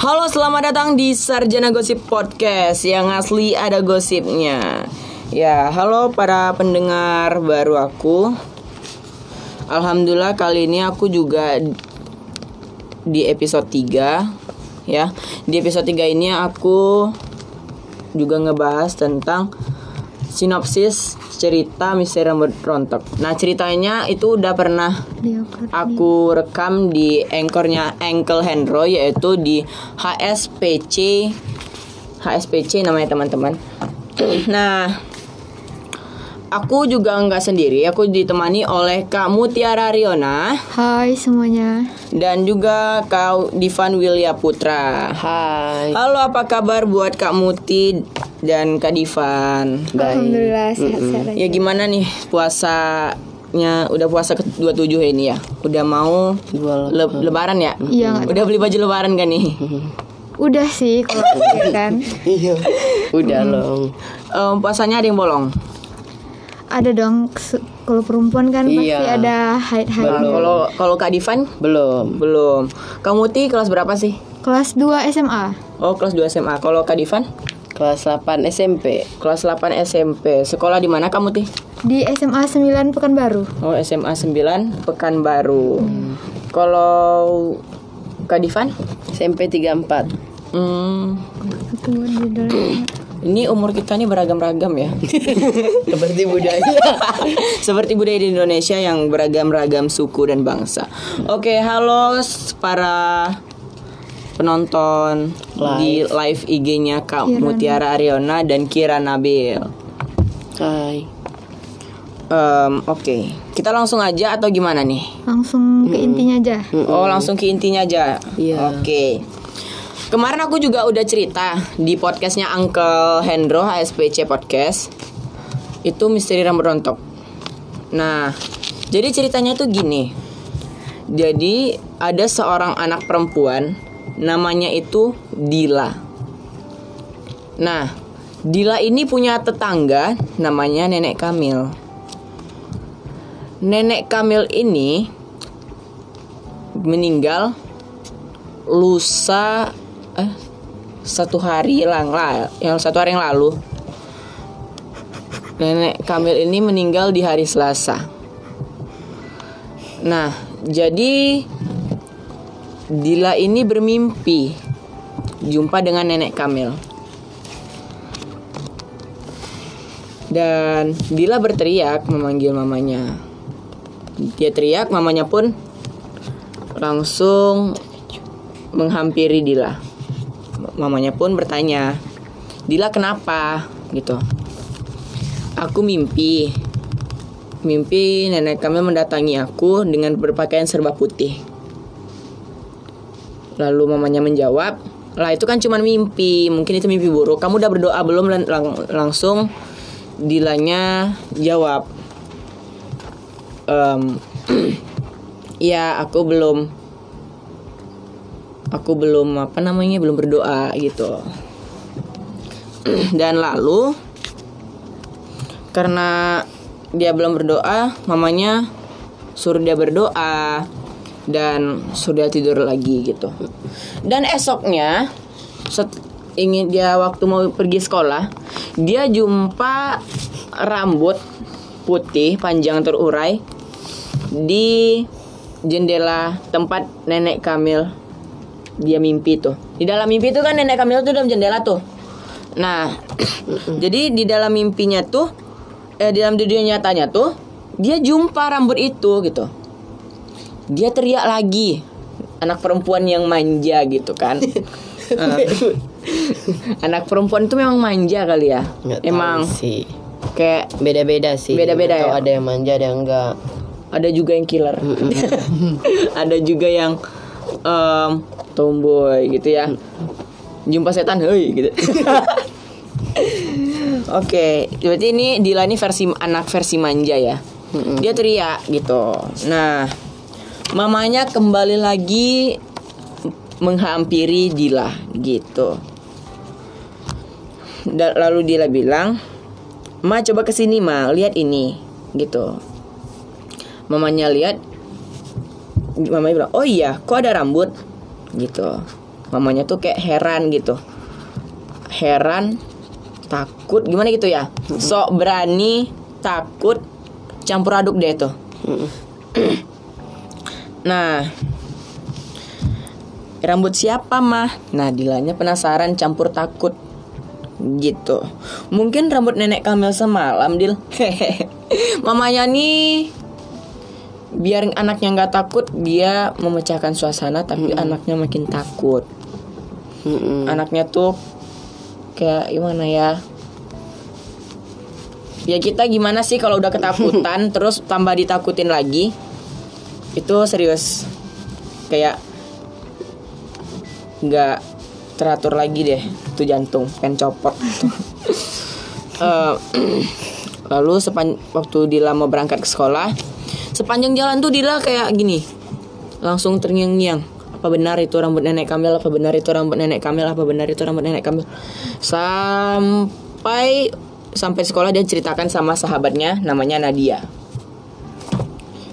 Halo, selamat datang di Sarjana Gosip Podcast yang asli ada gosipnya. Ya, halo para pendengar baru aku. Alhamdulillah kali ini aku juga di episode 3 ya. Di episode 3 ini aku juga ngebahas tentang sinopsis cerita misteri rambut rontok. Nah, ceritanya itu udah pernah aku rekam di anchornya Ankle Hendro yaitu di HSPC HSPC namanya teman-teman. Nah, aku juga nggak sendiri, aku ditemani oleh Kak Mutiara Riona Hai semuanya. dan juga Kak Divan Wilya Putra. Hai. Halo, apa kabar buat Kak Muti dan Kak Divan? Alhamdulillah sehat-sehat aja. Ya gimana nih puasanya udah puasa ke 27 ini ya? Udah mau Dua le- lebaran ya? Iya, nggak Udah beli baju lebaran kan nih? Udah sih kalau ya kan. Iya. Udah loh. Em, puasanya ada yang bolong. Ada dong kalau perempuan kan pasti Iya. ada haid-haid. Kalau kalau Kak Divan Belum. belum. Kamu Muti kelas berapa sih? Kelas 2 SMA. Oh, kelas 2 SMA. Kalau Kak Divan Kelas 8 SMP. kelas 8 SMP. Sekolah di mana kamu Ti? Di SMA 9 Pekanbaru. Oh, SMA 9 Pekanbaru. Kalau Kak Divan? SMP 34. Hmm, judulnya. ini umur kita nih beragam-ragam ya. Seperti budaya. Seperti budaya di Indonesia yang beragam-ragam suku dan bangsa. Oke, halo s- para penonton di live IG-nya Kak Kira Mutiara Ariona dan Kira Nabil. Hai. Em, Oke, kita langsung aja atau gimana nih? Langsung ke intinya aja. Oh, langsung ke intinya aja. Iya. Oke. Kemarin aku juga udah cerita di podcastnya Uncle Hendro HSPC Podcast. Itu misteri rambut rontok. Nah, jadi ceritanya tuh gini. Jadi ada seorang anak perempuan namanya itu Dila. Nah, Dila ini punya tetangga namanya Nenek Kamil. Nenek Kamil ini meninggal lusa eh satu hari lang yang satu hari yang lalu nenek Kamil ini meninggal di hari Selasa nah jadi Dila ini bermimpi jumpa dengan nenek Kamil dan Dila berteriak memanggil mamanya dia teriak mamanya pun langsung menghampiri Dila. Mamanya pun bertanya, "Dila kenapa?" gitu. Aku mimpi. Mimpi nenek kami mendatangi aku dengan berpakaian serba putih. Lalu mamanya menjawab, "Lah itu kan cuma mimpi, mungkin itu mimpi buruk. Kamu udah berdoa belum?" Lang- lang- langsung Dilanya jawab, "Em, ya aku belum aku belum apa namanya belum berdoa gitu dan lalu karena dia belum berdoa mamanya suruh dia berdoa dan sudah tidur lagi gitu dan esoknya set- ingin dia waktu mau pergi sekolah dia jumpa rambut putih panjang terurai di jendela tempat nenek Kamil dia mimpi tuh. Di dalam mimpi tuh kan nenek Kamil tuh dalam jendela tuh. Nah, jadi di dalam mimpinya tuh eh di dalam dunia nyatanya tuh dia jumpa rambut itu gitu. Dia teriak lagi. Anak perempuan yang manja gitu kan. Eh, anak perempuan itu memang manja kali ya. Nggak Emang sih. kayak Beda-beda sih. Beda-beda ya? Ada yang manja, ada yang enggak. ada juga yang killer ada juga yang em, tomboy gitu ya jumpa setan hei gitu oke berarti ini Dila ini versi anak versi manja ya dia teriak gitu nah mamanya kembali lagi menghampiri Dila gitu. Da- lalu Dila bilang Ma coba ke sini Ma. Lihat ini gitu. Mamanya lihat mamanya bilang oh iya kok ada rambut? Gitu. Mamanya tuh kayak heran gitu. Heran takut gimana gitu ya? Sok berani takut campur aduk deh tuh nah rambut siapa mah? Nah Dilanya penasaran campur takut. Gitu. Mungkin rambut nenek Kamil semalam Dil. Mamanya nih biar anaknya nggak takut dia memecahkan suasana tapi anaknya makin takut. Mm-mm. anaknya tuh kayak gimana ya? Ya kita gimana sih kalau udah ketakutan terus tambah ditakutin lagi itu serius. Kayak nggak teratur lagi deh tuh jantung pengen copot. Eh, lalu sepan waktu Dila mau berangkat ke sekolah sepanjang jalan tuh Dila kayak gini langsung terngiang-ngiang. Apa benar itu rambut nenek Kamil apa benar itu rambut nenek Kamil apa benar itu rambut nenek Kamil? Sampai sampai sekolah dia ceritakan sama sahabatnya namanya Nadia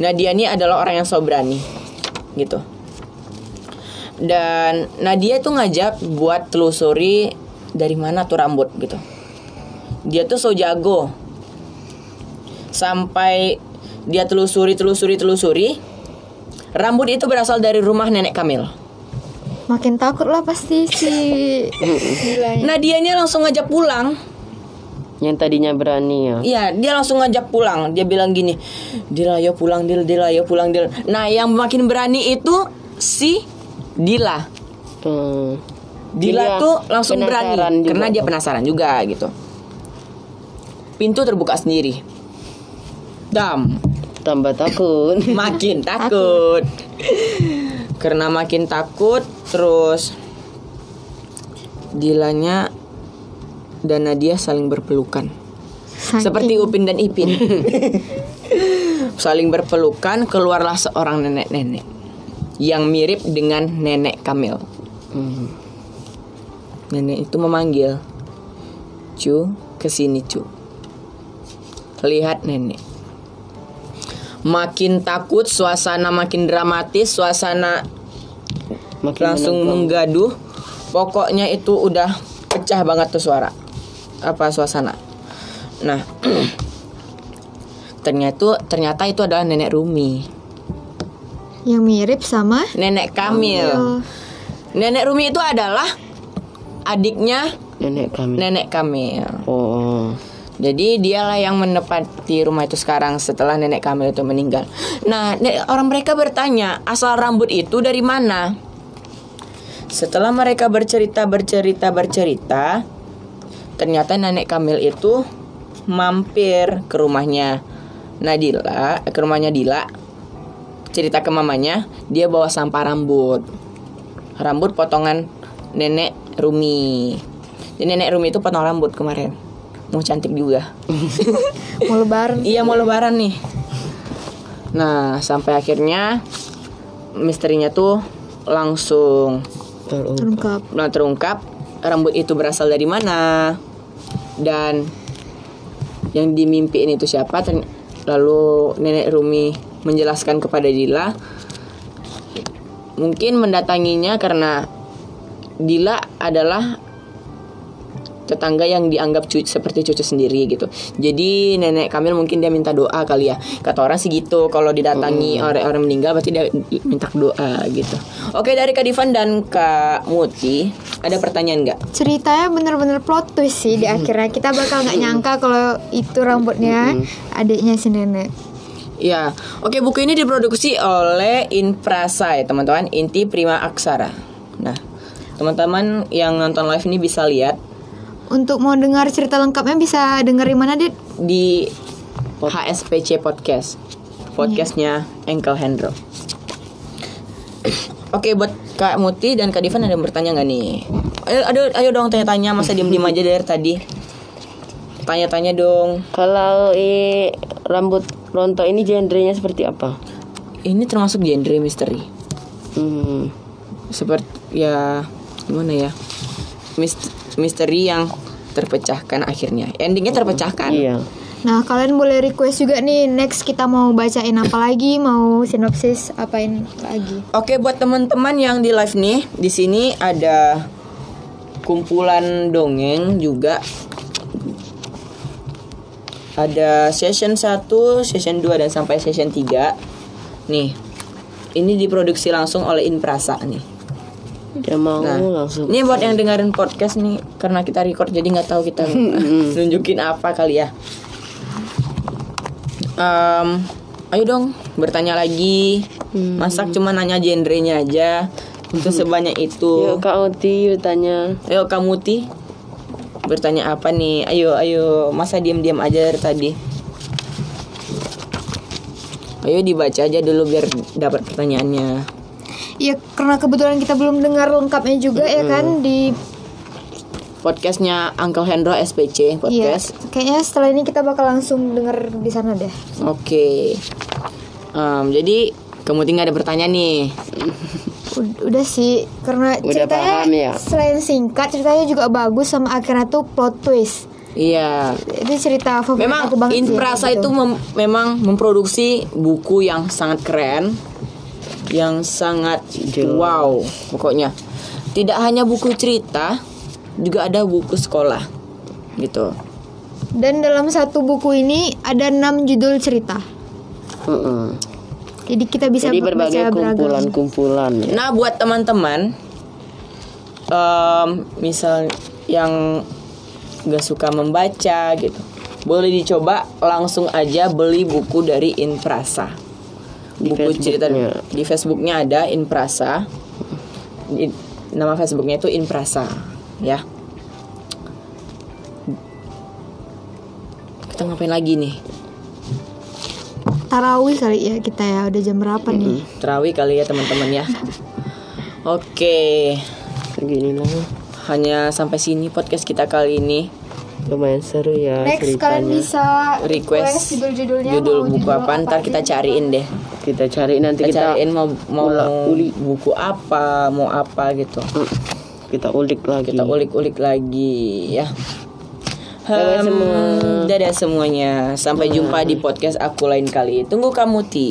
Nadia ini adalah orang yang so berani gitu. Dan Nadia tuh ngajak buat telusuri dari mana tuh rambut gitu. Dia tuh so jago. Sampai dia telusuri telusuri telusuri rambut itu berasal dari rumah nenek Kamil. Makin takut lah pasti si. Nadianya langsung ngajak pulang Yang tadinya berani ya. Iya, dia langsung ngajak pulang. Dia bilang gini, Dila pulang, Dil, Dila ayo pulang, Dil. Nah, yang makin berani itu si Dila. Hmm. Dila Dia tuh langsung berani juga karena dia penasaran juga gitu. Pintu terbuka sendiri. Dam, Tambah takut. makin takut. karena makin takut, terus Dilanya dan Nadia saling berpelukan. Saking- Seperti Upin dan Ipin. Saling berpelukan keluarlah seorang nenek-nenek yang mirip dengan nenek Kamil. Hmm. Nenek itu memanggil, "Cu, ke sini cu." Lihat nenek. Makin takut, suasana makin dramatis, suasana Makin langsung menggaduh. Pokoknya itu udah pecah banget tuh suara. Apa suasana. Nah, ternyata ternyata itu adalah nenek Rumi, Yang mirip sama nenek Kamil. Oh, Nenek Rumi itu adalah adiknya nenek kami. nenek Kamil. Oh. Jadi dialah yang menepati rumah itu sekarang setelah nenek Kamil itu meninggal. Nah, orang mereka bertanya asal rambut itu dari mana. Setelah mereka bercerita bercerita bercerita, ternyata nenek Kamil itu mampir ke rumahnya Nadila, ke rumahnya Dila. Cerita ke mamanya, dia bawa sampah rambut. Rambut potongan nenek Rumi. Jadi nenek Rumi itu potong rambut kemarin. Mau cantik juga. mau lebaran. Iya mau lebaran nih. Nah sampai akhirnya misterinya tuh langsung Terus. Lengkap. nah, terungkap rambut itu berasal dari mana dan yang dimimpiin itu siapa. Lalu nenek Rumi menjelaskan kepada Dila mungkin mendatanginya karena Dila adalah tetangga yang dianggap cucu seperti cucu sendiri gitu. Jadi nenek Kamil mungkin dia minta doa kali ya. Kata orang sih gitu. Kalau didatangi orang-orang meninggal berarti dia minta doa gitu. Oke dari Kak Divan dan Kak Muti ada pertanyaan nggak? Ceritanya bener-bener plot twist sih di akhirnya kita bakal nggak nyangka kalau itu rambutnya adiknya si nenek. Ya, oke buku ini diproduksi oleh Inprasa ya teman-teman, Inti Prima Aksara. Nah, teman-teman yang nonton live ini bisa lihat Untuk mau dengar cerita lengkapnya bisa denger di mana dit? di HSPC Podcast podcastnya Engkel Hendro Oke buat Kak Muti dan Kak Divan ada yang bertanya nggak nih? Ayo, ayo, ayo dong tanya-tanya masa diem-diem aja dari tadi Tanya-tanya dong Kalau eh, rambut rontok ini genrenya seperti apa? Ini termasuk genre misteri Hmm. Seperti ya gimana ya Mist- Misteri yang terpecahkan akhirnya Endingnya terpecahkan Iya. Nah, kalian boleh request juga nih next kita mau bacain apa lagi, mau sinopsis apain lagi. Oke buat teman-teman yang di live nih, di sini ada kumpulan dongeng juga. Ada session 1, session 2 dan sampai session 3. Nih. Ini diproduksi langsung oleh Inprasa nih. Dia mau Nah, langsung. ini buat yang dengerin podcast nih karena kita record jadi nggak tahu kita nunjukin apa kali ya. Em, ayo dong bertanya lagi. Masak cuma nanya genrenya aja. Itu sebanyak itu. Yuk Kak Oti bertanya. Ayo kamu Ti bertanya apa nih? Ayo ayo masa diam-diam aja dari tadi. Ayo dibaca aja dulu biar dapat pertanyaannya. Ya karena kebetulan kita belum dengar lengkapnya juga ya kan di Podcastnya Uncle Hendro SPC Iya, podcast. kayaknya setelah ini kita bakal langsung denger di sana deh. Oke. Em, jadi kamu tinggal ada pertanyaan nih. Ud- Udah sih, karena Udah ceritanya paham ya? selain singkat, ceritanya juga bagus sama akhirnya tuh plot twist. Iya. Itu cerita favorit Memang aku banget sih, Inprasa gitu. itu mem- memang memproduksi buku yang sangat keren, yang sangat wow, pokoknya. Tidak hanya buku cerita, juga ada buku sekolah, gitu. Dan dalam satu buku ini ada enam judul cerita. Heeh. Jadi kita bisa Jadi berbagai kumpulan-kumpulan ya. Nah, buat teman-teman, em, misal yang gak suka membaca gitu, boleh dicoba langsung aja beli buku dari Inprasa. Di buku cerita Facebooknya. di Facebooknya ada Inprasa. Di- nama Facebooknya itu Inprasa, ya. Kita ngapain lagi nih? Tarawih kali ya kita ya udah jam berapa nih? Terawih kali ya teman-teman ya. Oke, Gini lah. hanya sampai sini podcast kita kali ini. Lumayan seru ya Next kalian ceritanya. bisa Request judul-judulnya judul mau buku judul apa ntar kita aja. cariin deh. Kita cari nanti Kita kita cariin mau mau ula- uli. buku apa, mau apa gitu. kita ulik lagi. Kita ulik-ulik lagi ya. Dadah Hmm, semua. dadah semuanya. Sampai jumpa di podcast aku lain kali. Tunggu kamu Ti.